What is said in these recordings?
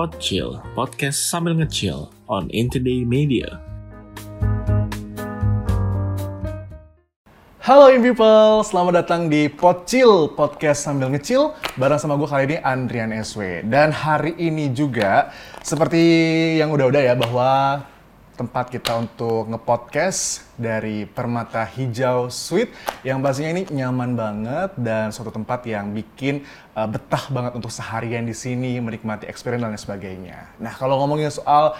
Podchill, podcast sambil ngecil on Intoday Media. Halo in people, selamat datang di Pocil Podcast sambil ngecil bareng sama gue kali ini Andrian SW. Dan hari ini juga seperti yang udah-udah ya bahwa tempat kita untuk ngepodcast dari Permata Hijau Suite yang pastinya ini nyaman banget dan suatu tempat yang bikin uh, betah banget untuk seharian di sini menikmati experience dan sebagainya. Nah kalau ngomongin soal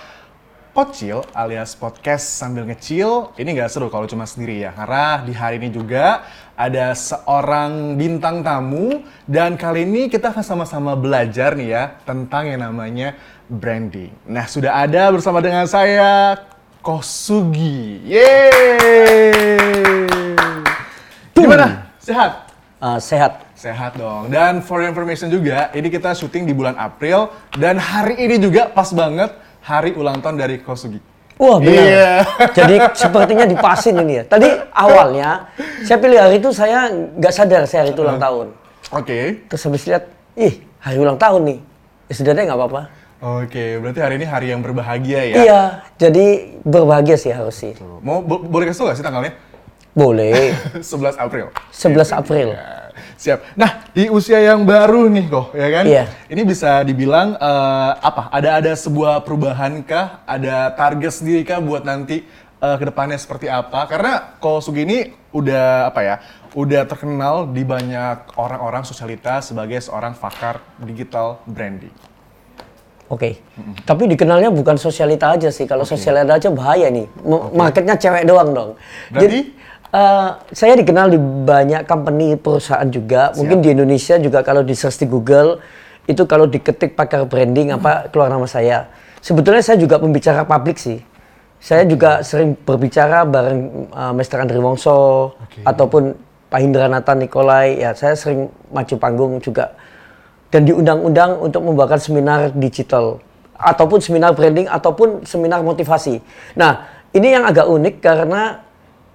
Pocil alias podcast sambil ngecil ini nggak seru kalau cuma sendiri ya karena di hari ini juga ada seorang bintang tamu dan kali ini kita akan sama-sama belajar nih ya tentang yang namanya branding. Nah sudah ada bersama dengan saya Kosugi. Yeay! Gimana? Sehat? Uh, sehat. Sehat dong. Dan for information juga, ini kita syuting di bulan April dan hari ini juga pas banget hari ulang tahun dari Kosugi. Wah benar. Iya. Jadi sepertinya dipasin ini ya. Tadi awalnya saya pilih hari itu saya nggak sadar saya hari itu ulang tahun. Oke. Terus habis lihat, ih hari ulang tahun nih. Ya sudah deh nggak apa-apa. Oke, berarti hari ini hari yang berbahagia ya? Iya, jadi berbahagia sih harus sih. Mau bo- boleh kasih tau gak sih tanggalnya? Boleh. 11 April. 11 April. Ya, siap. Nah, di usia yang baru nih kok, ya kan? Iya. Ini bisa dibilang eh, apa? Ada ada sebuah perubahan kah? Ada target sendiri kah buat nanti eh, ke depannya seperti apa? Karena Ko Sugi ini udah apa ya? Udah terkenal di banyak orang-orang sosialitas sebagai seorang pakar digital branding. Oke. Tapi dikenalnya bukan sosialita aja sih. Kalau sosialita aja bahaya nih. M- Marketnya cewek doang dong. Berarti? eh, saya dikenal di banyak company perusahaan juga. Mungkin di Indonesia juga kalau di search di Google itu kalau diketik pakar branding apa keluar nama saya. Sebetulnya saya juga pembicara publik sih. Saya juga sering berbicara bareng eh, Mr. Andri Wongso Oke. ataupun Pak Hindranata Nikolai. Ya saya sering maju panggung juga dan diundang-undang untuk membawakan seminar digital ataupun seminar branding ataupun seminar motivasi. Nah, ini yang agak unik karena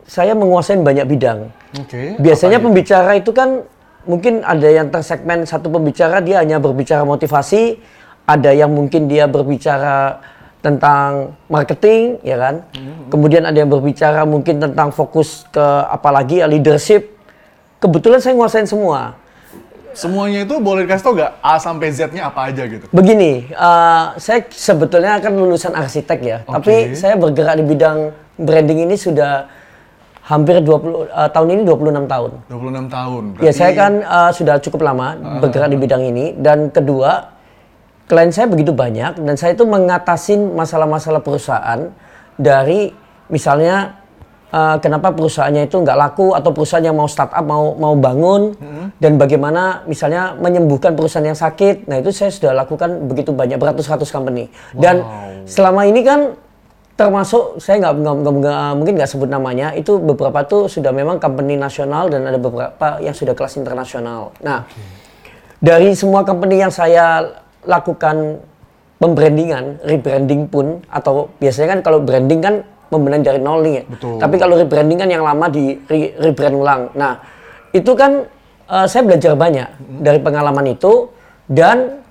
saya menguasai banyak bidang. Oke. Biasanya gitu? pembicara itu kan mungkin ada yang tersegmen satu pembicara dia hanya berbicara motivasi, ada yang mungkin dia berbicara tentang marketing, ya kan? Kemudian ada yang berbicara mungkin tentang fokus ke apalagi ya leadership. Kebetulan saya nguasain semua. Semuanya itu boleh dikasih tau gak A sampai Z-nya apa aja gitu? Begini, eh, saya sebetulnya kan lulusan arsitek ya, Oke. tapi saya bergerak di bidang branding ini sudah hampir 20 eh, tahun ini 26 tahun. 26 tahun. Ya saya kan eh, sudah cukup lama bergerak di bidang ini dan kedua klien saya begitu banyak dan saya itu mengatasin masalah-masalah perusahaan dari misalnya eh, kenapa perusahaannya itu nggak laku atau perusahaan yang mau startup mau mau bangun? Dan bagaimana misalnya menyembuhkan perusahaan yang sakit. Nah itu saya sudah lakukan begitu banyak beratus-ratus company. Dan selama ini kan termasuk saya nggak mungkin nggak sebut namanya itu beberapa tuh sudah memang company nasional dan ada beberapa yang sudah kelas internasional. Nah dari semua company yang saya lakukan pembrandingan, rebranding pun atau biasanya kan kalau branding kan membenahi dari nol nih ya. Betul. Tapi kalau rebranding kan yang lama di re- rebrand ulang. Nah itu kan eh, saya belajar banyak dari pengalaman itu dan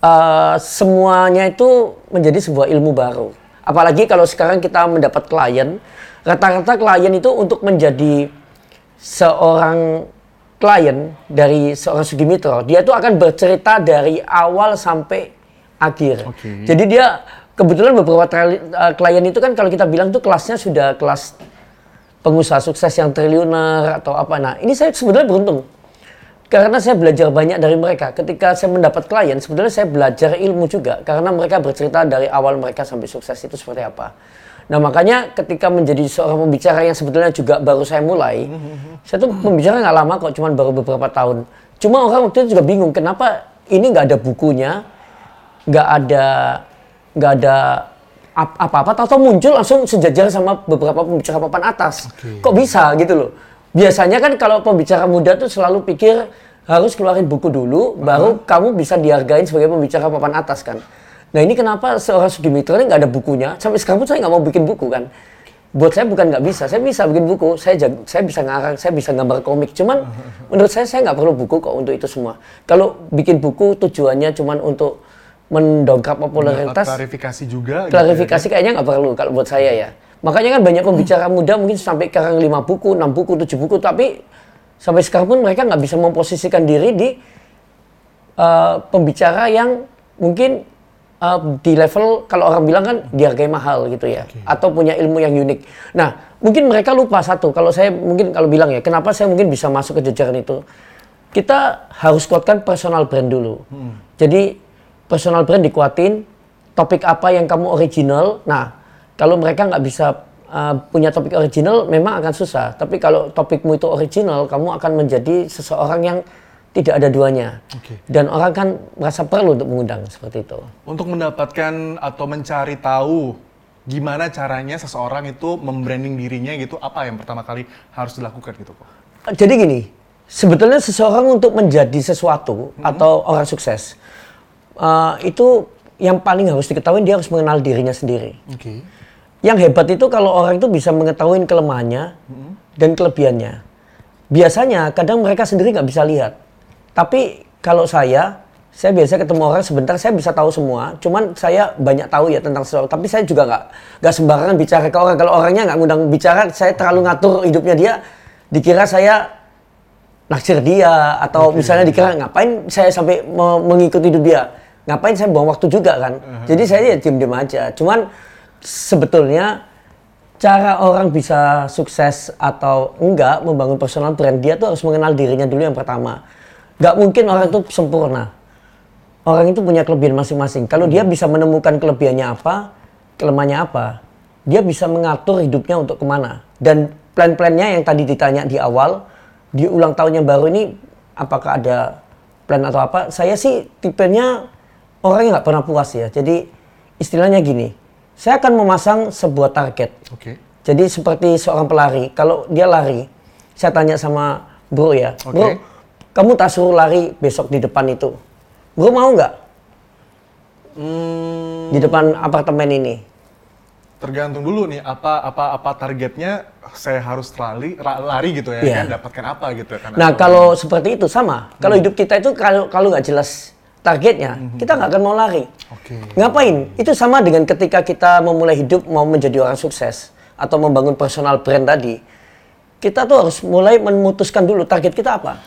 eh, semuanya itu menjadi sebuah ilmu baru. Apalagi kalau sekarang kita mendapat klien, rata-rata klien itu untuk menjadi seorang klien dari seorang Sugimitro, dia itu akan bercerita dari awal sampai akhir. Oke. Jadi dia kebetulan beberapa eh, klien itu kan kalau kita bilang tuh kelasnya sudah kelas pengusaha sukses yang triliuner atau apa. Nah, ini saya sebenarnya beruntung. Karena saya belajar banyak dari mereka. Ketika saya mendapat klien, sebenarnya saya belajar ilmu juga. Karena mereka bercerita dari awal mereka sampai sukses itu seperti apa. Nah makanya ketika menjadi seorang pembicara yang sebetulnya juga baru saya mulai, saya tuh pembicara nggak lama kok, cuman baru beberapa tahun. Cuma orang waktu itu juga bingung, kenapa ini nggak ada bukunya, nggak ada nggak ada ap- apa-apa, atau muncul langsung sejajar sama beberapa pembicara papan atas. Kok bisa gitu loh? Biasanya kan kalau pembicara muda tuh selalu pikir harus keluarin buku dulu, baru kamu bisa dihargain sebagai pembicara papan atas kan. Nah ini kenapa seorang Sugimitra ini nggak ada bukunya? Sampai sekarang pun saya nggak mau bikin buku kan. Buat saya bukan nggak bisa, saya bisa bikin buku, saya jag- saya bisa ngarang, saya bisa gambar komik. Cuman menurut saya saya nggak perlu buku kok untuk itu semua. Kalau bikin buku tujuannya cuman untuk mendongkrak popularitas. klarifikasi juga. gitu ya, Klarifikasi kayaknya nggak perlu kalau buat saya ya. Makanya kan banyak pembicara muda mungkin sampai sekarang lima buku, enam buku, tujuh buku, tapi sampai sekarang pun mereka nggak bisa memposisikan diri di eh, pembicara yang mungkin eh, di level kalau orang bilang kan dihargai mahal gitu ya, atau punya ilmu yang unik. Nah, mungkin mereka lupa satu. Kalau saya mungkin kalau bilang ya, kenapa saya mungkin bisa masuk ke jajaran itu? Kita harus kuatkan personal brand dulu. Jadi personal brand dikuatin, topik apa yang kamu original. Nah, kalau mereka nggak bisa uh, punya topik original, memang akan susah. Tapi kalau topikmu itu original, kamu akan menjadi seseorang yang tidak ada duanya. Oke. Dan orang kan merasa perlu untuk mengundang seperti itu. Untuk mendapatkan atau mencari tahu gimana caranya seseorang itu membranding dirinya gitu, apa yang pertama kali harus dilakukan gitu kok? Jadi gini, sebetulnya seseorang untuk menjadi sesuatu atau orang sukses uh, itu yang paling harus diketahui dia harus mengenal dirinya sendiri. Oke. Yang hebat itu kalau orang itu bisa mengetahui kelemahannya dan kelebihannya. Biasanya kadang mereka sendiri nggak bisa lihat. Tapi kalau saya, saya biasa ketemu orang sebentar saya bisa tahu semua. Cuman saya banyak tahu ya tentang seseorang. Tapi saya juga nggak nggak sembarangan bicara ke orang. Kalau orangnya nggak ngundang bicara, saya terlalu ngatur hidupnya dia. Dikira saya naksir dia atau misalnya dikira ngapain saya sampai me- mengikuti hidup dia ngapain saya buang waktu juga kan? Jadi saya ya diem-diem aja. Cuman sebetulnya cara orang bisa sukses atau enggak membangun personal brand dia tuh harus mengenal dirinya dulu yang pertama. Nggak mungkin orang itu sempurna. Orang itu punya kelebihan masing-masing. Kalau dia bisa menemukan kelebihannya apa kelemahannya apa dia bisa mengatur hidupnya untuk ke mana. Dan plan-plannya yang tadi ditanya di awal di ulang tahun yang baru ini apakah ada plan atau apa? Saya sih tipenya orang yang nggak pernah puas ya. Jadi istilahnya gini saya akan memasang sebuah target. Oke. jadi seperti seorang pelari, kalau dia lari, saya tanya sama bro ya, bro, Oke. kamu tak suruh lari besok di depan itu, bro mau nggak? Hmm, di depan apartemen ini? tergantung dulu nih apa apa apa targetnya saya harus lari lari gitu ya Iya. kan? Dapatkan apa gitu kan? Nah kalau seperti itu sama, kalau hidup kita itu kalau kalau nggak jelas targetnya, kita nggak akan mau lari. Oke. Ngapain? Itu sama dengan ketika kita memulai hidup mau menjadi orang sukses atau membangun personal brand tadi. Kita tuh harus mulai memutuskan dulu target kita apa.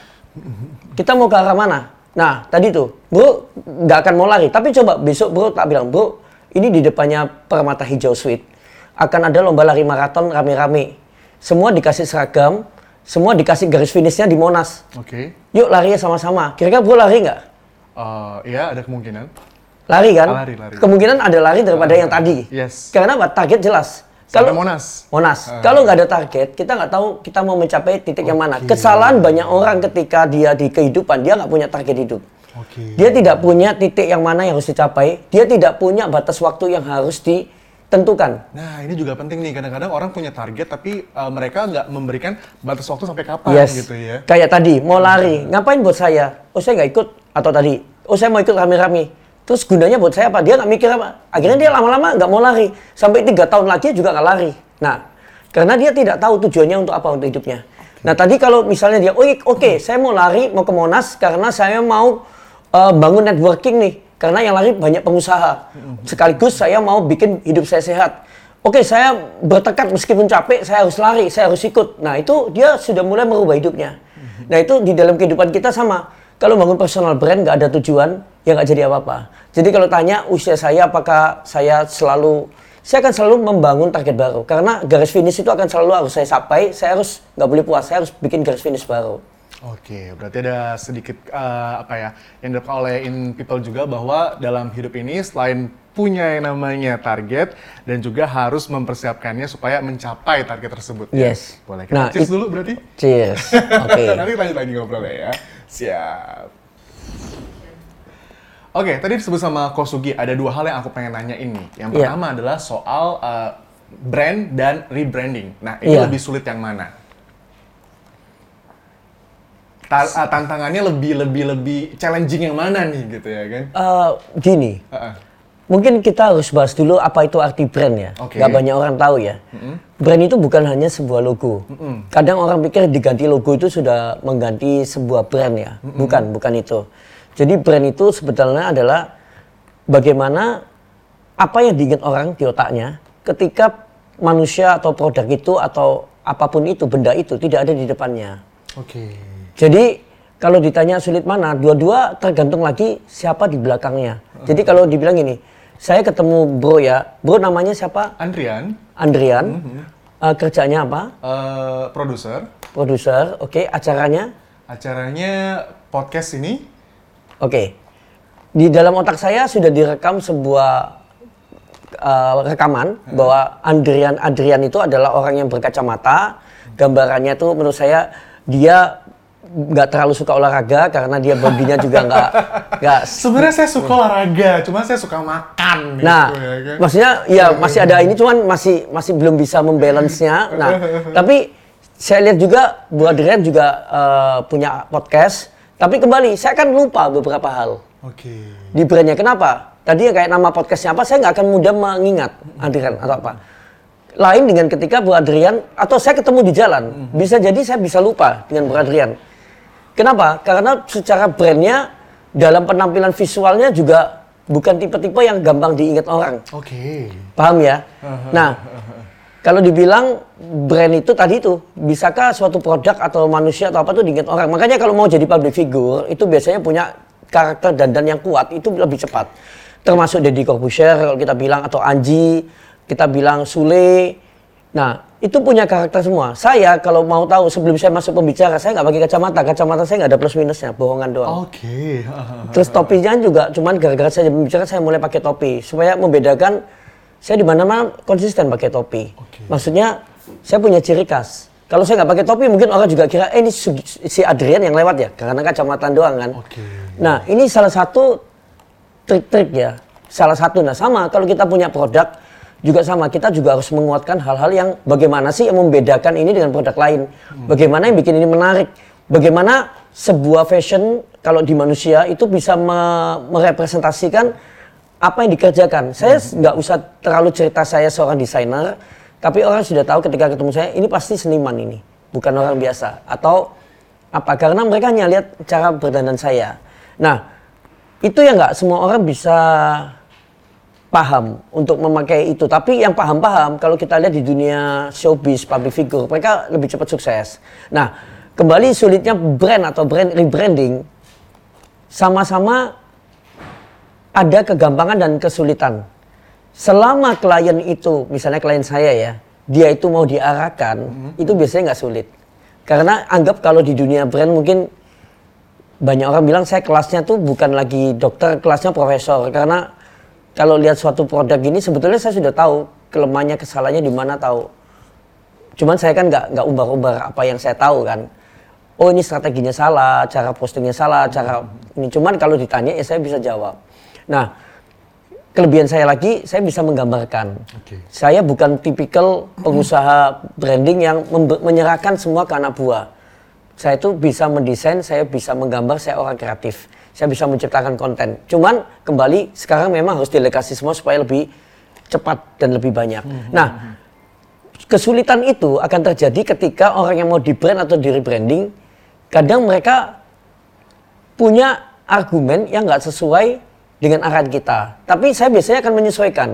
Kita mau ke arah mana? Nah, tadi tuh, bro nggak akan mau lari. Tapi coba besok bro tak bilang, bro ini di depannya Permata Hijau Suite. Akan ada lomba lari maraton rame-rame. Semua dikasih seragam, semua dikasih garis finishnya di Monas. Oke. Yuk larinya sama-sama. Kira-kira bro lari nggak? Eh, ya ada kemungkinan. Lari kan? Lari, lari. Kemungkinan ada lari daripada yang tadi. Yes. Karena apa? Target jelas. Kalau Monas. Monas. Ah. Kalau nggak ada target, kita nggak tahu kita mau mencapai titik yang mana. Kesalahan banyak orang ketika dia di kehidupan dia nggak punya target hidup. Oke. Dia tidak punya titik yang mana yang harus dicapai. Dia tidak punya batas waktu yang harus ditentukan. Nah ini juga penting nih kadang-kadang orang punya target tapi eh, mereka nggak memberikan batas waktu sampai kapan Yes. gitu ya. Kayak tadi mau lari, ngapain buat saya? Oh saya nggak ikut atau tadi, oh saya mau ikut rame-rame. Terus gunanya buat saya apa? Dia nggak mikir apa. Akhirnya dia lama-lama nggak mau lari. Sampai tiga tahun lagi juga nggak lari. Nah, karena dia tidak tahu tujuannya untuk apa untuk hidupnya. Nah tadi kalau misalnya dia, oh iya, oke saya mau lari, mau ke Monas karena saya mau uh, bangun networking nih. Karena yang lari banyak pengusaha. Sekaligus saya mau bikin hidup saya sehat. Oke, saya bertekad meskipun capek, saya harus lari, saya harus ikut. Nah, itu dia sudah mulai merubah hidupnya. Nah, itu di dalam kehidupan kita sama. Kalau bangun personal brand nggak ada tujuan, ya nggak jadi apa-apa. Jadi kalau tanya usia saya, apakah saya selalu, saya akan selalu membangun target baru. Karena garis finish itu akan selalu harus saya capai, saya harus nggak boleh puas, saya harus bikin garis finish baru. Oke, berarti ada sedikit eh, apa ya yang dilakukan oleh in people juga bahwa dalam hidup ini selain punya yang namanya target dan juga harus mempersiapkannya supaya mencapai target tersebut. ya. Yes. Boleh kita Nah, cheers it- dulu berarti? Cheers. Oke. Nanti lanjut lagi ngobrolnya ya. Siap. Oke, tadi disebut sama Kosugi ada dua hal yang aku pengen nanya ini. Yang Iya. pertama adalah soal eh, brand dan rebranding. Nah, ini Iya. lebih sulit yang mana? Ta- eh, tantangannya lebih lebih lebih challenging yang mana nih gitu ya kan? Eh, gini, Heeh. Mungkin kita harus bahas dulu apa itu arti brand ya. Oke. Gak banyak orang tahu ya. Brand itu bukan hanya sebuah logo. Kadang orang pikir diganti logo itu sudah mengganti sebuah brand ya. Bukan, bukan itu. Jadi brand itu sebetulnya adalah bagaimana apa yang diingat orang di otaknya ketika manusia atau produk itu atau apa pun itu benda itu tidak ada di depannya. Oke. Jadi kalau ditanya sulit mana, dua-dua tergantung lagi siapa di belakangnya. Jadi kalau dibilang gini, saya ketemu bro ya, bro namanya siapa? Andrian, Andrian. Eh, kerjanya apa? eh, produser. Produser. Oke, acaranya? Acaranya podcast ini. Oke. Di dalam otak saya sudah direkam sebuah uh, rekaman bahwa Andrian Adrian itu adalah orang yang berkacamata. Gambarannya tuh menurut saya dia nggak terlalu suka olahraga karena dia bodinya juga nggak nggak Sebenarnya saya suka olahraga, cuma saya suka makan. gitu Nah, ya kan. maksudnya ya masih ada ini cuman masih masih belum bisa membalance-nya. Nah, tapi saya lihat juga Bu Adrian juga eh, punya podcast. Tapi kembali, saya kan lupa beberapa hal Oke. di brandnya. Kenapa? Tadi kayak nama podcastnya apa, saya nggak akan mudah mengingat Adrian atau apa. Lain dengan ketika Bu Adrian atau saya ketemu di jalan, bisa jadi saya bisa lupa dengan Bu Adrian. Kenapa? Karena secara brandnya dalam penampilan visualnya juga bukan tipe-tipe yang gampang diingat orang. Oke. Paham ya? Nah, kalau dibilang brand itu tadi itu, bisakah suatu produk atau manusia atau apa tuh diingat orang? Makanya kalau mau jadi public figure, itu biasanya punya karakter dandan yang kuat, itu lebih cepat. Termasuk Deddy Corbuzier kalau kita bilang, atau Anji, kita bilang Sule. Nah, itu punya karakter semua. Saya kalau mau tahu sebelum saya masuk pembicara, saya nggak pakai kacamata. Kacamata saya nggak ada plus minusnya, bohongan doang. Oke. Terus topinya juga cuman gara-gara saya bicara saya mulai pakai topi supaya membedakan saya di mana-mana konsisten pakai topi. Maksudnya saya punya ciri khas. Kalau saya nggak pakai topi mungkin orang juga kira eh ini si Adrian yang lewat ya karena kacamata doang kan. Oke. Nah, ini salah satu trik-trik ya. Salah satu nah sama kalau kita punya produk juga sama kita juga harus menguatkan hal-hal yang bagaimana sih yang membedakan ini dengan produk lain. Bagaimana yang bikin ini menarik. Bagaimana sebuah fashion kalau di manusia itu bisa me- merepresentasikan apa yang dikerjakan. Saya nggak usah terlalu cerita saya seorang desainer, tapi orang sudah tahu ketika ketemu saya ini pasti seniman ini, bukan orang biasa atau apa karena mereka hanya lihat cara berdandan saya. Nah, itu yang nggak semua orang bisa paham untuk memakai itu. Tapi yang paham-paham kalau kita lihat di dunia showbiz, public figure, mereka lebih cepat sukses. Nah, kembali sulitnya brand atau brand rebranding sama-sama ada kegampangan dan kesulitan. Selama klien itu, misalnya klien saya ya, dia itu mau diarahkan, itu biasanya nggak sulit. Karena anggap kalau di dunia brand mungkin banyak orang bilang saya kelasnya tuh bukan lagi dokter, kelasnya profesor. Karena kalau lihat suatu produk gini sebetulnya saya sudah tahu kelemahannya, kesalahannya di mana tahu. Cuman saya kan nggak nggak umbar-umbar apa yang saya tahu kan. Oh ini strateginya salah, cara postingnya salah, cara ini. Cuman kalau ditanya ya saya bisa jawab. Nah kelebihan saya lagi saya bisa menggambarkan. Oke. Saya bukan tipikal pengusaha branding yang menyerahkan semua ke anak buah. Saya itu bisa mendesain, saya bisa menggambar, saya orang kreatif. Saya bisa menciptakan konten. Cuman kembali sekarang memang harus delegasi semua supaya lebih cepat dan lebih banyak. Nah, kesulitan itu akan terjadi ketika orang yang mau di brand atau di rebranding, kadang mereka punya argumen yang nggak sesuai dengan arahan kita. Tapi saya biasanya akan menyesuaikan.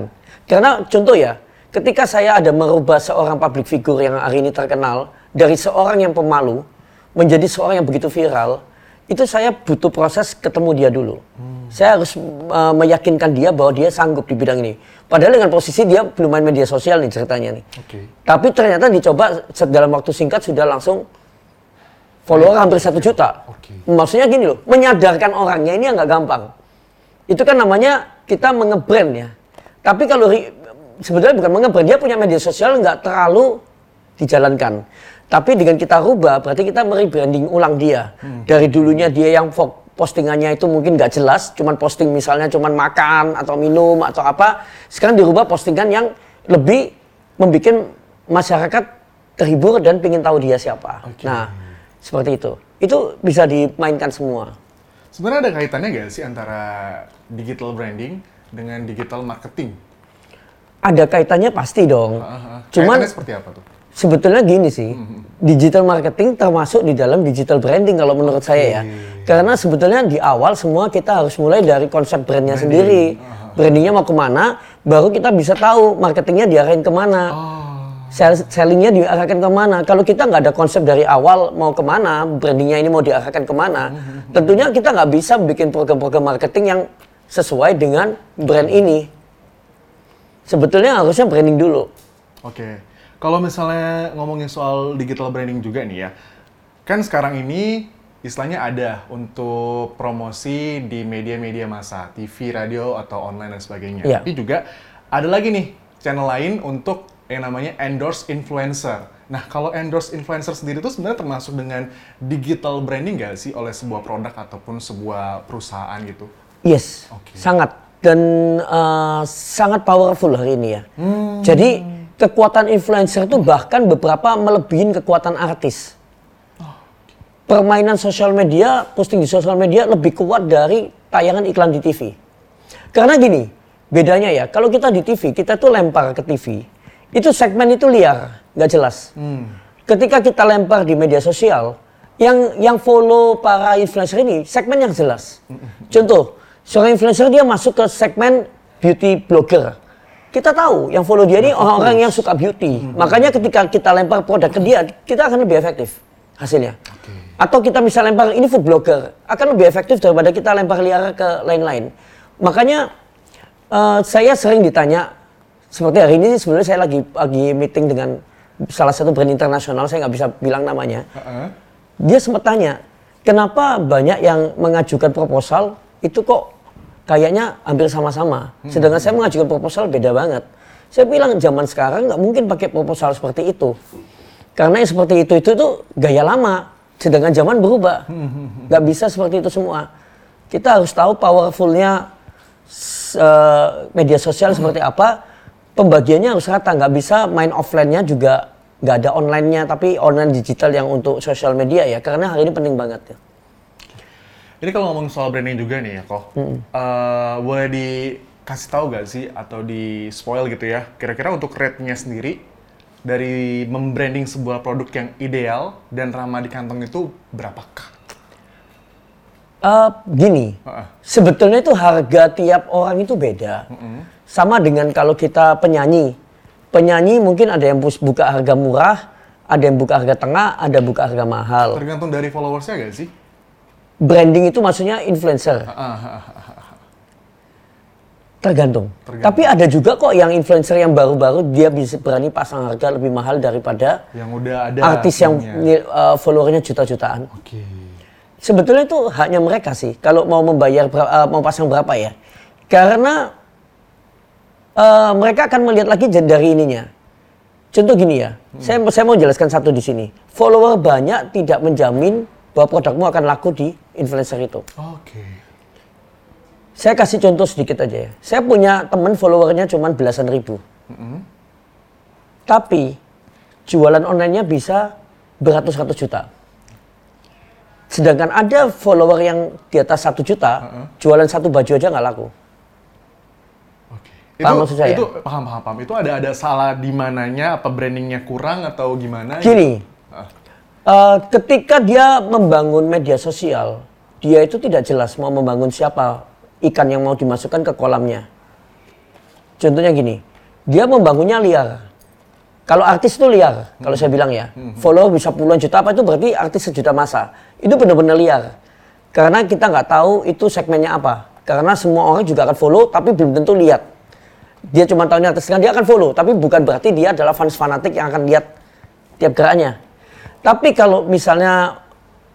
Karena contoh ya, ketika saya ada merubah seorang public figure yang hari ini terkenal dari seorang yang pemalu menjadi seorang yang begitu viral, itu saya butuh proses ketemu dia dulu. Saya harus uh, meyakinkan dia bahwa dia sanggup di bidang ini. Padahal dengan posisi dia belum main media sosial nih ceritanya nih. Oke. Tapi ternyata dicoba dalam waktu singkat sudah langsung follower hampir satu juta. Oke. Maksudnya gini loh, menyadarkan orangnya ini nggak gampang. Itu kan namanya kita mengebrand ya. Tapi kalau sebetulnya bukan mengebrand, dia punya media sosial nggak terlalu dijalankan. Tapi dengan kita rubah, berarti kita merebranding ulang dia. Dari dulunya dia yang postingannya itu mungkin nggak jelas, cuman posting misalnya cuman makan atau minum atau apa. Sekarang dirubah postingan yang lebih membuat masyarakat terhibur dan ingin tahu dia siapa. Oke. Nah, seperti itu. Itu bisa dimainkan semua. Sebenarnya ada kaitannya nggak sih antara digital branding dengan digital marketing? Ada kaitannya pasti dong. Heeh. Cuman Kaitannya seperti apa tuh? Sebetulnya gini sih, digital marketing termasuk di dalam digital branding kalau menurut saya ya. Karena sebetulnya di awal semua kita harus mulai dari konsep brandnya sendiri. Brandingnya mau ke mana, baru kita bisa tahu marketingnya diarahin ke mana. Sell- Sellingnya diarahkan ke mana? Kalau kita nggak ada konsep dari awal mau ke mana, brandingnya ini mau diarahkan ke mana, tentunya kita nggak bisa bikin program-program marketing yang sesuai dengan brand ini. Sebetulnya harusnya branding dulu. Oke. Kalau misalnya ngomongin soal digital branding juga nih ya. Kan sekarang ini istilahnya ada untuk promosi di media-media massa, TV, radio, atau online dan sebagainya. Iya. Tapi juga ada lagi nih channel lain untuk yang namanya endorse influencer. Nah, kalau endorse influencer sendiri itu sebenarnya termasuk dengan digital branding nggak sih oleh sebuah produk ataupun sebuah perusahaan gitu? Yes, Oke. sangat dan eh, sangat powerful hari ini ya. Jadi kekuatan influencer itu bahkan beberapa melebihin kekuatan artis. Permainan sosial media, posting di sosial media lebih kuat dari tayangan iklan di TV. Karena gini, bedanya ya, kalau kita di TV, kita tuh lempar ke TV, itu segmen itu liar, nggak jelas. Ketika kita lempar di media sosial, yang yang follow para influencer ini segmen yang jelas. Contoh, seorang influencer dia masuk ke segmen beauty blogger. Kita tahu yang follow dia ini orang-orang yang suka beauty. Makanya ketika kita lempar produk ke dia, kita akan lebih efektif hasilnya. Atau kita bisa lempar ini food blogger, akan lebih efektif daripada kita lempar liar ke lain-lain. Makanya eh, saya sering ditanya seperti hari ini sebenarnya saya lagi lagi meeting dengan salah satu brand internasional, saya nggak bisa bilang namanya. Heeh. Dia sempat tanya, kenapa banyak yang mengajukan proposal itu kok kayaknya hampir sama-sama. Sedangkan saya mengajukan proposal beda banget. Saya bilang zaman sekarang nggak mungkin pakai proposal seperti itu. Karena yang seperti itu itu tuh gaya lama. Sedangkan zaman berubah. Nggak bisa seperti itu semua. Kita harus tahu powerfulnya eh, media sosial seperti apa. Pembagiannya harus rata. Nggak bisa main offline-nya juga nggak ada online-nya. Tapi online digital yang untuk sosial media ya. Karena hari ini penting banget ya. Ini kalau ngomong soal branding juga nih ya, kok. Eh, boleh dikasih tahu gak sih atau di spoil gitu ya? Kira-kira untuk rate-nya sendiri dari membranding sebuah produk yang ideal dan ramah di kantong itu berapakah? Eh, gini, Heeh. sebetulnya itu harga tiap orang itu beda. Sama dengan kalau kita penyanyi. Penyanyi mungkin ada yang buka harga murah, ada yang buka harga tengah, ada buka harga mahal. Tergantung dari followersnya gak sih? Branding itu maksudnya influencer. Tergantung. Tergantung. Tapi ada juga kok yang influencer yang baru-baru dia bisa berani pasang harga lebih mahal daripada Yang udah ada. artis yang uh, followernya juta-jutaan. Oke. Sebetulnya itu haknya mereka sih kalau mau membayar uh, mau pasang berapa ya. Karena uh, mereka akan melihat lagi dari ininya. Contoh gini ya, saya saya mau jelaskan satu di sini. Follower banyak tidak menjamin bahwa produkmu akan laku di influencer itu. Oke. Saya kasih contoh sedikit aja ya. Saya punya teman followernya cuma belasan ribu. Tapi jualan online-nya bisa beratus-ratus juta. Sedangkan ada follower yang di atas satu juta, jualan satu baju aja nggak laku. Oke. Paham itu, maksud saya? Itu paham paham paham. Itu ada ada salah di mananya? Apa brandingnya kurang atau gimana? Gini, Ah. Eh, ketika dia membangun media sosial, dia itu tidak jelas mau membangun siapa ikan yang mau dimasukkan ke kolamnya. Contohnya gini, dia membangunnya liar. Kalau artis itu liar, kalau saya bilang ya, follower bisa puluhan juta apa itu berarti artis sejuta masa. Itu benar-benar liar. Karena kita nggak tahu itu segmennya apa. Karena semua orang juga akan follow, tapi belum tentu lihat. Dia cuma tahu ini artis kan dia akan follow, tapi bukan berarti dia adalah fans fanatik yang akan lihat tiap geraknya. Tapi kalau misalnya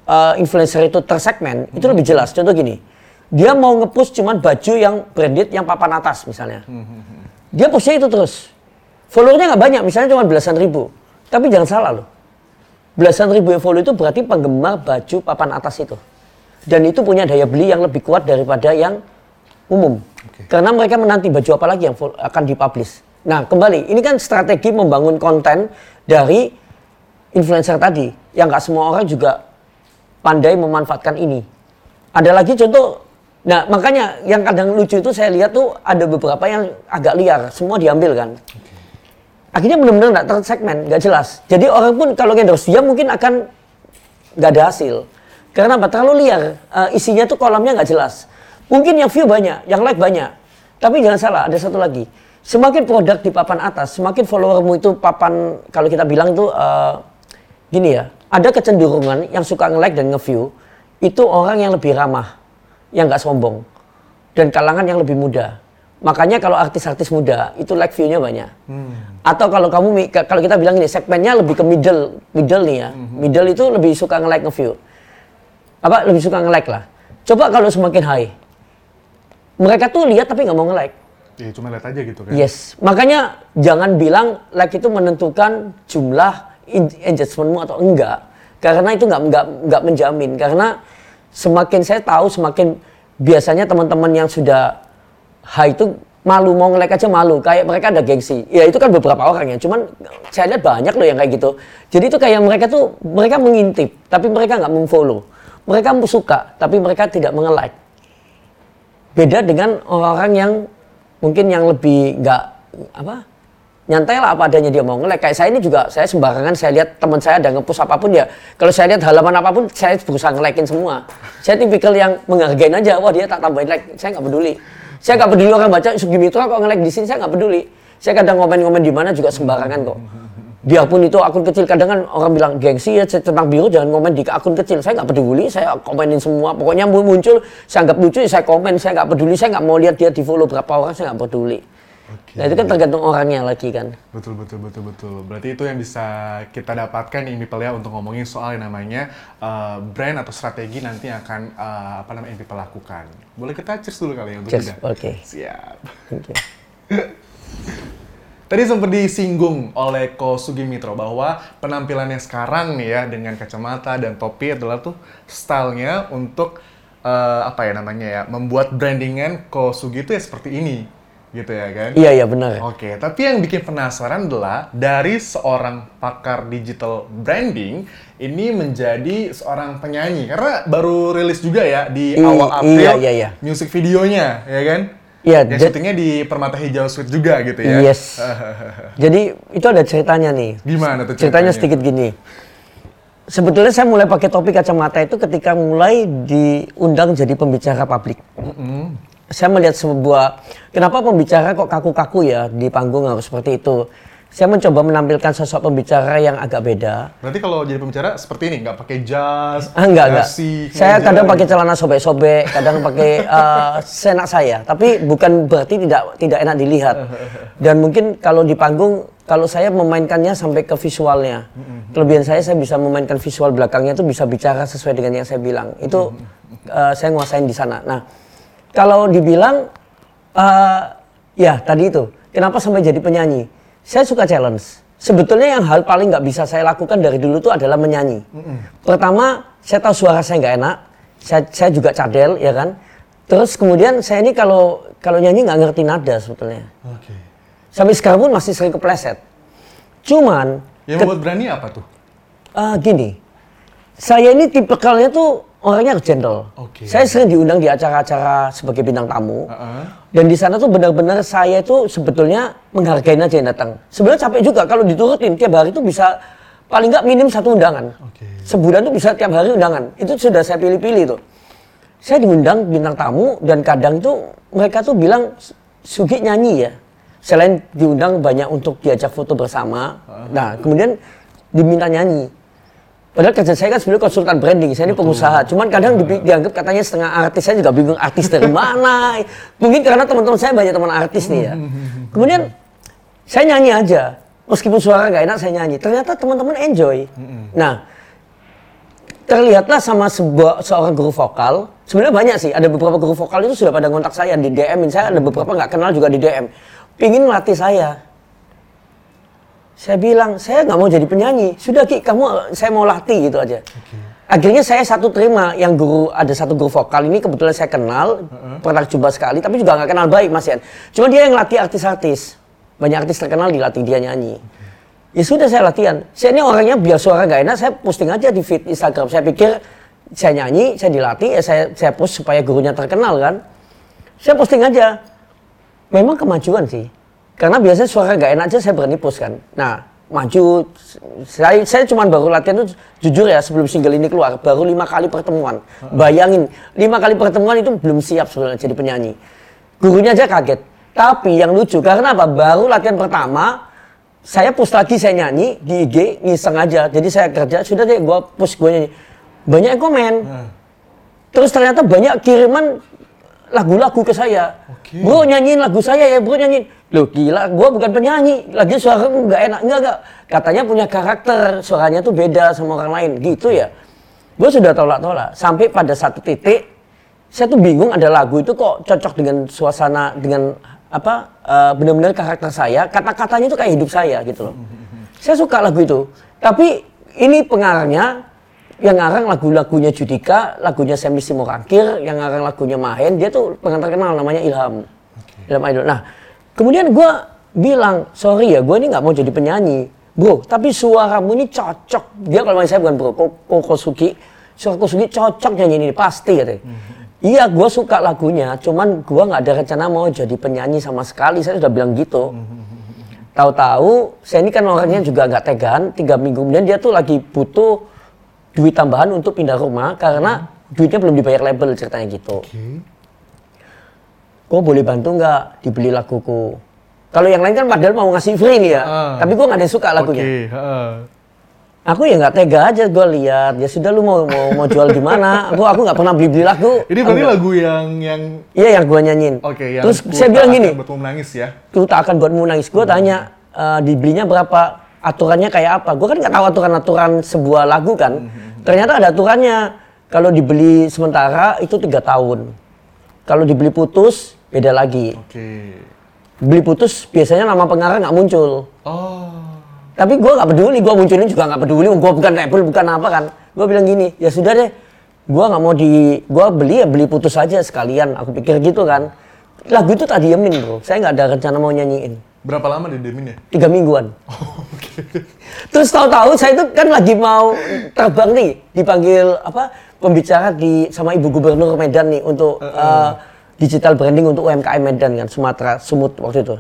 uh, influencer itu tersegmen, itu lebih jelas. Contoh gini, dia mau nge-push cuman baju yang branded yang papan atas misalnya. Dia pushnya itu terus. Followernya nggak banyak, misalnya cuma belasan ribu. Tapi jangan salah loh. Belasan ribu yang follow itu berarti penggemar baju papan atas itu. Dan itu punya daya beli yang lebih kuat daripada yang umum. Karena mereka menanti baju apa lagi yang akan dipublish. Nah kembali, ini kan strategi membangun konten dari influencer tadi. Yang nggak semua orang juga pandai memanfaatkan ini. Ada lagi contoh, nah makanya yang kadang lucu itu saya lihat tuh ada beberapa yang agak liar, semua diambil kan. akhirnya benar-benar nggak tersegmen, nggak jelas. Jadi orang pun kalau endorse dia mungkin akan nggak ada hasil. Karena apa? Terlalu liar. Uh, isinya tuh kolamnya nggak jelas. Mungkin yang view banyak, yang like banyak. Tapi jangan salah, ada satu lagi. Semakin produk di papan atas, semakin followermu itu papan, kalau kita bilang itu uh, gini ya, ada kecenderungan yang suka nge-like dan nge-view, itu orang yang lebih ramah, yang nggak sombong, dan kalangan yang lebih muda. Makanya kalau artis-artis muda itu like view-nya banyak. Hmm. Atau kalau kamu kalau kita bilang ini segmennya lebih ke middle, middle nih ya. Hmm. Middle itu lebih suka nge-like nge-view. Apa lebih suka nge-like lah. Coba kalau semakin high. Mereka tuh lihat tapi nggak mau nge-like. Ya cuma lihat aja gitu kan. Yes. Makanya jangan bilang like itu menentukan jumlah engagementmu atau enggak. Karena itu nggak nggak nggak menjamin. Karena semakin saya tahu semakin biasanya teman-teman yang sudah high itu malu mau nge-like aja malu. Kayak mereka ada gengsi. Ya itu kan beberapa orang ya. Cuman saya lihat banyak loh yang kayak gitu. Jadi itu kayak mereka tuh mereka mengintip tapi mereka nggak memfollow. Mereka suka tapi mereka tidak menge-like. Beda dengan orang-orang yang mungkin yang lebih nggak apa nyantai lah apa adanya dia mau nge-like. Kayak saya ini juga saya sembarangan saya lihat teman saya ada ngepost apa pun ya. Kalau saya lihat halaman apa pun saya berusaha nge-likein semua. Saya tipikal yang menghargain aja wah dia tak tambahin like. Saya nggak peduli. Saya nggak peduli orang baca Sugi Mitra kok nge-like di sini saya nggak peduli. Saya kadang komen-komen di mana juga sembarangan kok. Biarpun itu akun kecil kadang kan orang bilang gengsi ya tentang biru jangan komen di akun kecil. Saya nggak peduli saya komenin semua. Pokoknya muncul saya anggap lucu saya komen. Saya nggak peduli saya nggak mau lihat dia di follow berapa orang saya nggak peduli Okay. Nah itu kan tergantung orangnya lagi kan. Betul betul betul betul. Berarti itu yang bisa kita dapatkan nih people ya untuk ngomongin soal yang namanya uh, brand atau strategi nanti yang akan uh, apa namanya people lakukan. Boleh kita cheers dulu kali ya untuk cheers. Oke. Okay. Siap. Okay. Tadi sempat disinggung oleh Ko Sugimitro bahwa penampilannya sekarang nih ya dengan kacamata dan topi adalah tuh stylenya untuk uh, apa ya namanya ya membuat brandingan Ko Sugi itu ya seperti ini gitu ya kan? Iya iya benar. Oke, tapi yang bikin penasaran adalah dari seorang pakar digital branding ini menjadi seorang penyanyi karena baru rilis juga ya di I, awal April iya, iya, iya. music videonya ya kan? Iya, ya, syutingnya di Permata Hijau Suite juga gitu ya. Yes. Jadi itu ada ceritanya nih. Gimana tuh ceritanya? Ceritanya sedikit gini. Sebetulnya saya mulai pakai topi kacamata itu ketika mulai diundang jadi pembicara publik. Mm -hmm. Saya melihat sebuah kenapa pembicara kok kaku-kaku ya di panggung harus seperti itu saya mencoba menampilkan sosok pembicara yang agak beda. Berarti kalau jadi pembicara seperti ini, nggak pakai jas, ah, enggak, enggak. Saya kadang pakai celana sobek-sobek, kadang pakai uh, senak saya. Tapi bukan berarti tidak tidak enak dilihat. Dan mungkin kalau di panggung, kalau saya memainkannya sampai ke visualnya. Kelebihan saya, saya bisa memainkan visual belakangnya itu bisa bicara sesuai dengan yang saya bilang. Itu uh, saya nguasain di sana. Nah, kalau dibilang, uh, ya tadi itu, kenapa sampai jadi penyanyi? saya suka challenge. Sebetulnya yang hal paling nggak bisa saya lakukan dari dulu itu adalah menyanyi. Mm -hmm. Pertama, saya tahu suara saya nggak enak. Saya, saya juga cadel, ya kan. Terus kemudian saya ini kalau kalau nyanyi nggak ngerti nada sebetulnya. Okay. Sampai sekarang pun masih sering kepleset. Cuman yang membuat berani apa tuh? Uh, gini, saya ini tipe tipikalnya tuh orangnya gentle. Okay. Saya sering diundang di acara-acara sebagai bintang tamu. Uh -uh. Dan di sana tuh benar-benar saya itu sebetulnya menghargai aja yang datang. Sebenarnya capek juga kalau diturutin tiap hari itu bisa paling nggak minim satu undangan. Okay. Sebulan tuh bisa tiap hari undangan. Itu sudah saya pilih-pilih tuh. Saya diundang bintang tamu dan kadang tuh mereka tuh bilang Sugi nyanyi ya. Selain diundang banyak untuk diajak foto bersama. Uh -huh. Nah kemudian diminta nyanyi Padahal kerja saya kan sebenarnya konsultan branding, saya ini pengusaha. Cuman kadang di, dianggap katanya setengah artis, saya juga bingung artis dari mana. Mungkin karena teman-teman saya banyak teman artis nih ya. Kemudian saya nyanyi aja, meskipun suara nggak enak saya nyanyi. Ternyata teman-teman enjoy. Nah, terlihatlah sama sebuah seorang guru vokal. Sebenarnya banyak sih, ada beberapa guru vokal itu sudah pada kontak saya di DM. Saya ada beberapa nggak kenal juga di DM. Pingin melatih saya saya bilang, saya nggak mau jadi penyanyi. Sudah Ki, kamu saya mau latih gitu aja. Okay. Akhirnya saya satu terima yang guru ada satu guru vokal ini kebetulan saya kenal uh-huh. pernah coba sekali tapi juga nggak kenal baik Mas Yan. Cuma dia yang latih artis-artis. Banyak artis terkenal dilatih dia nyanyi. Okay. Ya sudah saya latihan. Saya ini orangnya biar suara nggak enak saya posting aja di feed Instagram. Saya pikir saya nyanyi, saya dilatih, ya saya saya post supaya gurunya terkenal kan. Saya posting aja. Memang kemajuan sih Karena biasanya suara gak enak aja saya berani post kan. Nah, maju. Saya saya cuma baru latihan tuh jujur ya sebelum single ini keluar baru lima kali pertemuan. Bayangin lima kali pertemuan itu belum siap sebenarnya jadi penyanyi. Gurunya aja kaget. Tapi yang lucu karena apa? Baru latihan pertama saya push lagi saya nyanyi di IG ngiseng aja. Jadi saya kerja sudah deh gua push gue nyanyi. Banyak yang komen. Terus ternyata banyak kiriman lagu-lagu ke saya. Oke. Bro nyanyiin lagu saya ya, bro nyanyiin. Loh gila, gua bukan penyanyi. Lagi suara nggak enak. Enggak, enggak. Katanya punya karakter, suaranya tuh beda sama orang lain. Gitu ya. Gue sudah tolak-tolak. Sampai pada satu titik, saya tuh bingung ada lagu itu kok cocok dengan suasana, dengan apa, eh, benar-benar karakter saya. Kata-katanya tuh kayak hidup saya gitu loh. Saya suka lagu itu. Tapi ini pengarangnya yang ngarang lagu-lagunya Judika, lagunya Semi Simorangkir, yang ngarang lagunya Mahen, dia tuh pengantar kenal namanya Ilham. Ilham Idol. Nah, kemudian gue bilang, sorry ya, gue ini nggak mau jadi penyanyi. Bro, tapi suaramu ini cocok. Dia kalau saya bukan bro, Ko- Ko- Kosugi. Suara Kosugi cocok nyanyi ini, pasti katanya. Iya, gue suka lagunya, cuman gue nggak ada rencana mau jadi penyanyi sama sekali. Saya sudah bilang gitu. Tahu-tahu, saya ini kan orangnya juga nggak tegaan. Tiga minggu kemudian dia tuh lagi butuh duit tambahan untuk pindah rumah karena duitnya belum dibayar label ceritanya gitu. Gue boleh bantu nggak dibeli laguku? Kalau yang lain kan padahal mau ngasih free nih ya, Ah. tapi gue nggak ada yang suka lagunya. Oke, heeh. Aku ya nggak tega aja gue lihat. Ya sudah lu mau mau, mau jual di mana? Aku aku nggak pernah beli beli lagu. Ini berarti lagu yang yang Iya yang gue nyanyiin. oke yang Terus saya bilang gini, buatmu menangis ya. tuh tak akan buatmu nangis. Gue tanya eh, dibelinya berapa, aturannya kayak apa? Gue kan nggak tahu aturan-aturan sebuah lagu kan. Ternyata ada aturannya. Kalau dibeli sementara itu tiga tahun. Kalau dibeli putus beda lagi. Oke. Beli putus biasanya nama pengarang nggak muncul. Oh. Tapi gue nggak peduli, gue munculin juga nggak peduli. Gue bukan label, bukan apa kan. Gue bilang gini, ya sudah deh. Gue nggak mau di, gue beli ya beli putus aja sekalian. Aku pikir gitu kan. Lagu itu tak diemin bro. Saya nggak ada rencana mau nyanyiin. Berapa lama di demin ya? Tiga mingguan. Terus tahu-tahu saya itu kan lagi mau terbang nih, dipanggil apa pembicara di sama ibu gubernur Medan nih untuk eh, digital branding untuk UMKM Medan kan Sumatera Sumut waktu itu.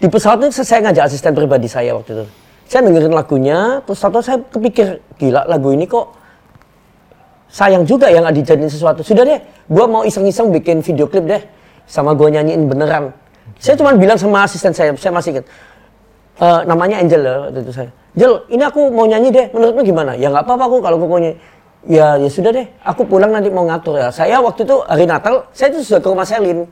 Di pesawat itu saya ngajak asisten pribadi saya waktu itu. Saya dengerin lagunya, terus tahu saya kepikir gila lagu ini kok sayang juga ya nggak dijadiin sesuatu. Sudah deh, gua mau iseng-iseng bikin video klip deh, sama gua nyanyiin beneran. Saya cuma bilang sama asisten saya, saya masih ingat. Eh, namanya Angel ya waktu itu saya. Angel, ini aku mau nyanyi deh, menurutmu gimana? Ya nggak apa-apa aku kalau pokoknya. Ya, ya sudah deh, aku pulang nanti mau ngatur ya. Saya waktu itu hari Natal, saya itu sudah ke rumah Selin.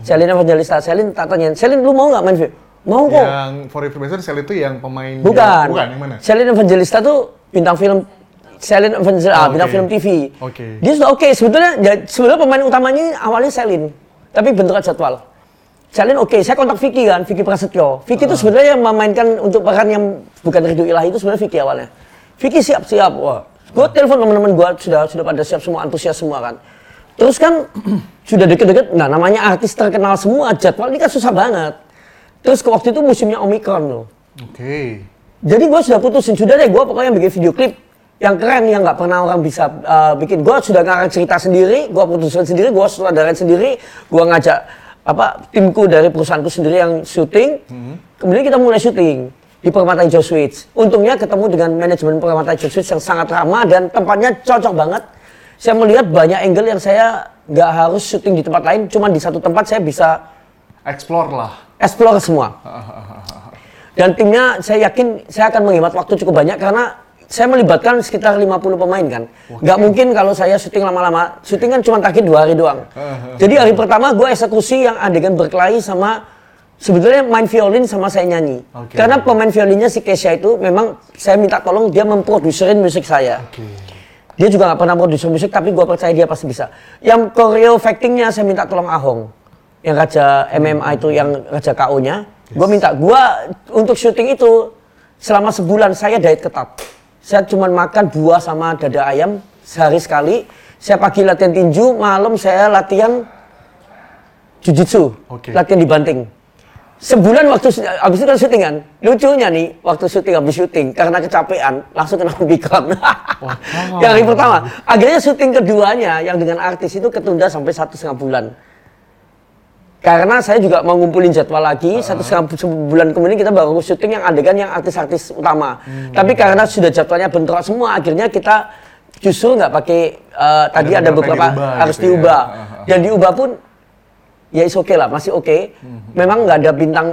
Selin Evangelista, Selin tak tanya, Selin lu mau nggak main film? Mau kok. Yang for information sel itu yang pemain Bukan. bukan yang mana? Selin Evangelista tuh bintang film Selin Evangelista, ah, Oh, bintang oke. film TV. Oke. Dia sudah oke. Sebetulnya ya, sebetulnya pemain utamanya awalnya Selin, tapi bentuknya jadwal. Selin oke, saya kontak Vicky kan, Vicky Prasetyo. Vicky itu sebenarnya yang memainkan untuk peran yang bukan Ridho Ilahi itu sebenarnya Vicky awalnya. Vicky siap siap, wah. Gue telepon teman-teman gue sudah sudah pada siap semua, antusias semua kan. Terus kan sudah deket-deket, nah namanya artis terkenal semua, jadwal ini kan susah banget. Terus ke waktu itu musimnya Omikron loh. Oke. Jadi gue sudah putusin, sudah deh gue pokoknya bikin video klip yang keren yang nggak pernah orang bisa uh, bikin. Gue sudah ngarang cerita sendiri, gue putusin sendiri, gue sutradarain sendiri, gue ngajak apa timku dari perusahaanku sendiri yang syuting. Kemudian kita mulai syuting di Permata Hijau Suites. Untungnya ketemu dengan manajemen Permata Hijau Suites yang sangat ramah dan tempatnya cocok banget. Saya melihat banyak angle yang saya nggak harus syuting di tempat lain, cuman di satu tempat saya bisa Explore lah. explore semua. Dan timnya saya yakin saya akan menghemat waktu cukup banyak karena saya melibatkan sekitar 50 pemain kan. Nggak mungkin kalau saya syuting lama-lama. Syuting kan cuma target dua hari doang. Jadi hari pertama gue eksekusi yang adegan berkelahi sama sebetulnya main violin sama saya nyanyi. Oke. Karena pemain violinnya si Kesha itu memang saya minta tolong dia memproduserin musik saya. Oke. Dia juga nggak pernah produser musik, tapi gue percaya dia pasti bisa. Yang choreo factingnya saya minta tolong Ahong. Yang Raja MMA itu, yang Raja KO-nya. Gue minta, gue untuk syuting itu selama sebulan saya diet ketat. Saya cuma makan buah sama dada ayam sehari sekali. Saya pagi latihan tinju, malam saya latihan jujitsu, Oke. latihan dibanting. Sebulan waktu habis itu kan syuting kan. Lucunya nih, waktu syuting habis syuting karena kecapean langsung kena Omikron. yang pertama. Akhirnya syuting keduanya yang dengan artis itu ketunda sampai satu setengah bulan. Karena saya juga mau ngumpulin jadwal lagi satu setengah bulan kemudian kita baru syuting yang adegan yang artis-artis utama. Tapi karena sudah jadwalnya bentrok semua akhirnya kita justru nggak pakai uh, tadi ada, beberapa diubah harus gitu ya. diubah. Ah, dan diubah pun ya is oke lah masih oke memang nggak ada bintang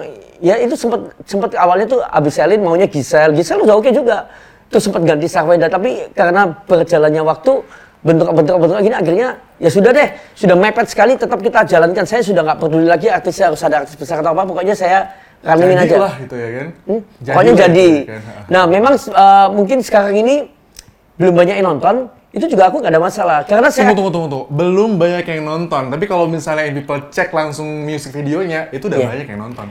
ya itu sempat sempat awalnya tuh abis Selin maunya Gisel Gisel udah oke juga. Terus sempat ganti Sarwenda tapi karena berjalannya waktu bentrok-bentrok-bentrok gini akhirnya ya sudah deh sudah mepet sekali tetap kita jalankan saya sudah nggak peduli lagi artisnya harus ada artis besar atau apa pokoknya saya ramein Jadi aja lah gitu ya kan. Hmm? pokoknya lah jadi gitu kan. nah memang uh, mungkin sekarang ini belum banyak yang nonton itu juga aku nggak ada masalah karena saya Tunggu, tunggu, tunggu, tunggu. Belum banyak yang nonton. Tapi kalau misalnya yang people cek langsung music videonya, itu udah Iya. banyak yang nonton.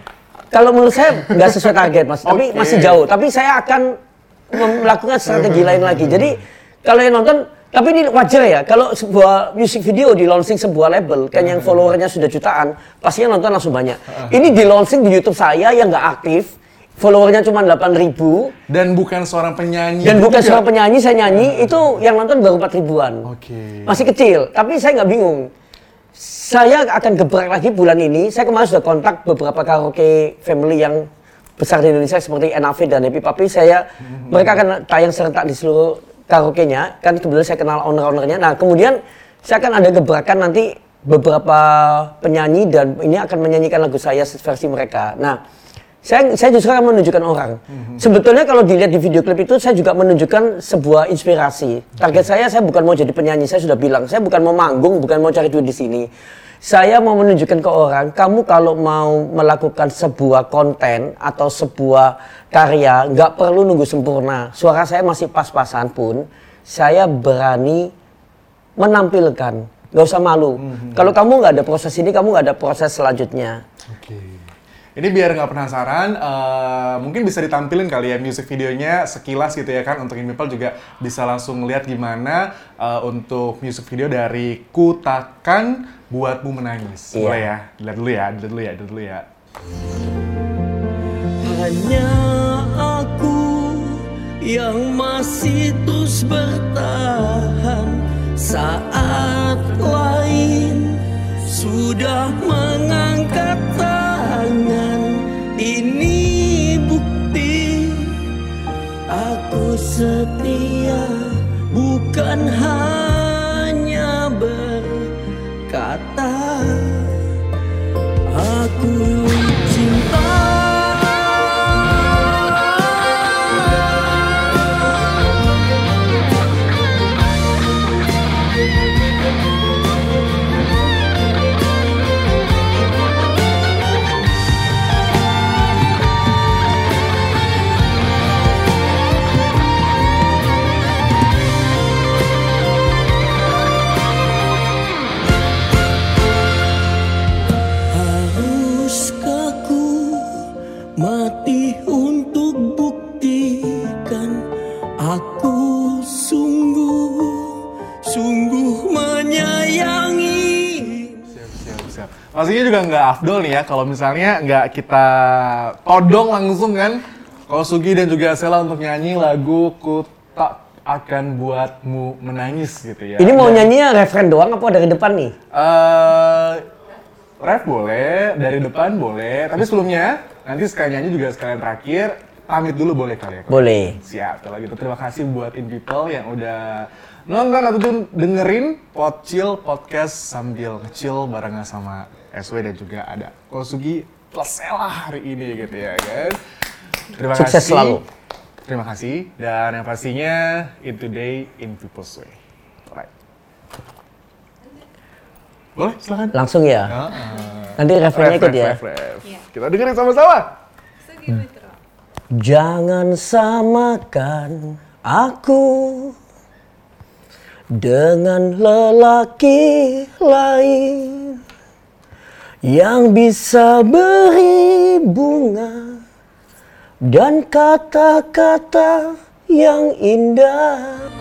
Kalau menurut saya nggak sesuai target mas, tapi Oke. masih jauh. Tapi saya akan melakukan strategi lain lagi. Jadi kalau yang nonton, tapi ini wajar ya. Kalau sebuah music video di launching sebuah label, kan yang followernya sudah jutaan, pastinya nonton langsung banyak. Ini di launching di YouTube saya yang nggak aktif, followernya cuma 8 ribu, Dan bukan seorang penyanyi. dan bukan juga. seorang penyanyi saya nyanyi, itu yang nonton baru 4 ribuan. Oke. Masih kecil, tapi saya nggak bingung. Saya akan gebrak lagi bulan ini. Saya kemarin sudah kontak beberapa karaoke family yang besar di Indonesia seperti NAV dan Happy Papi. Saya mereka akan tayang serentak di seluruh karaoke-nya. Kan kebetulan saya kenal owner-ownernya. Nah kemudian saya akan ada gebrakan nanti beberapa penyanyi dan ini akan menyanyikan lagu saya versi mereka. Nah saya, saya justru akan menunjukkan orang. Sebetulnya kalau dilihat di video klip itu saya juga menunjukkan sebuah inspirasi. Target saya saya bukan mau jadi penyanyi, saya sudah bilang, saya bukan mau manggung, bukan mau cari duit di sini. Saya mau menunjukkan ke orang, kamu kalau mau melakukan sebuah konten atau sebuah karya, nggak perlu nunggu sempurna. Suara saya masih pas-pasan pun, saya berani menampilkan. Nggak usah malu. Kalau kamu nggak ada proses ini, kamu nggak ada proses selanjutnya. Oke. Ini biar nggak penasaran, eh, mungkin bisa ditampilin kali ya music videonya sekilas gitu ya kan untuk People juga bisa langsung lihat gimana eh, untuk music video dari Kutakan buatmu menangis. Iya. Boleh ya? Dilihat dulu ya, dilihat dulu ya, dilihat dulu ya. Hanya aku yang masih terus bertahan saat lain sudah mengangkat tangan. Ini bukti aku setia bukan hanya aku afdol nih ya kalau misalnya nggak kita todong langsung kan. Kalau Sugi dan juga Sela untuk nyanyi lagu Ku Tak Akan Buatmu Menangis gitu ya. Ini mau Dan- nyanyinya referen doang apa dari depan nih? Eh, rap boleh, dari depan boleh, tapi sebelumnya nanti sekalian nyanyi juga sekalian terakhir pamit dulu boleh kali ya? Boleh. Siap, kalau gitu terima kasih buat In People yang udah nonton ataupun dengerin Potchill Podcast sambil kecil barengan sama SW dan juga ada Kosugi plus Ella hari ini gitu ya kan. Terima Sukses kasih. selalu. Terima kasih dan yang pastinya in today in people's way. Alright. Boleh, silakan. Langsung ya. Ah, Nanti referennya Ref, ikut ya. ref, ref. Kita dengerin sama-sama. Jangan samakan aku dengan lelaki lain yang bisa beri bunga dan kata-kata yang indah.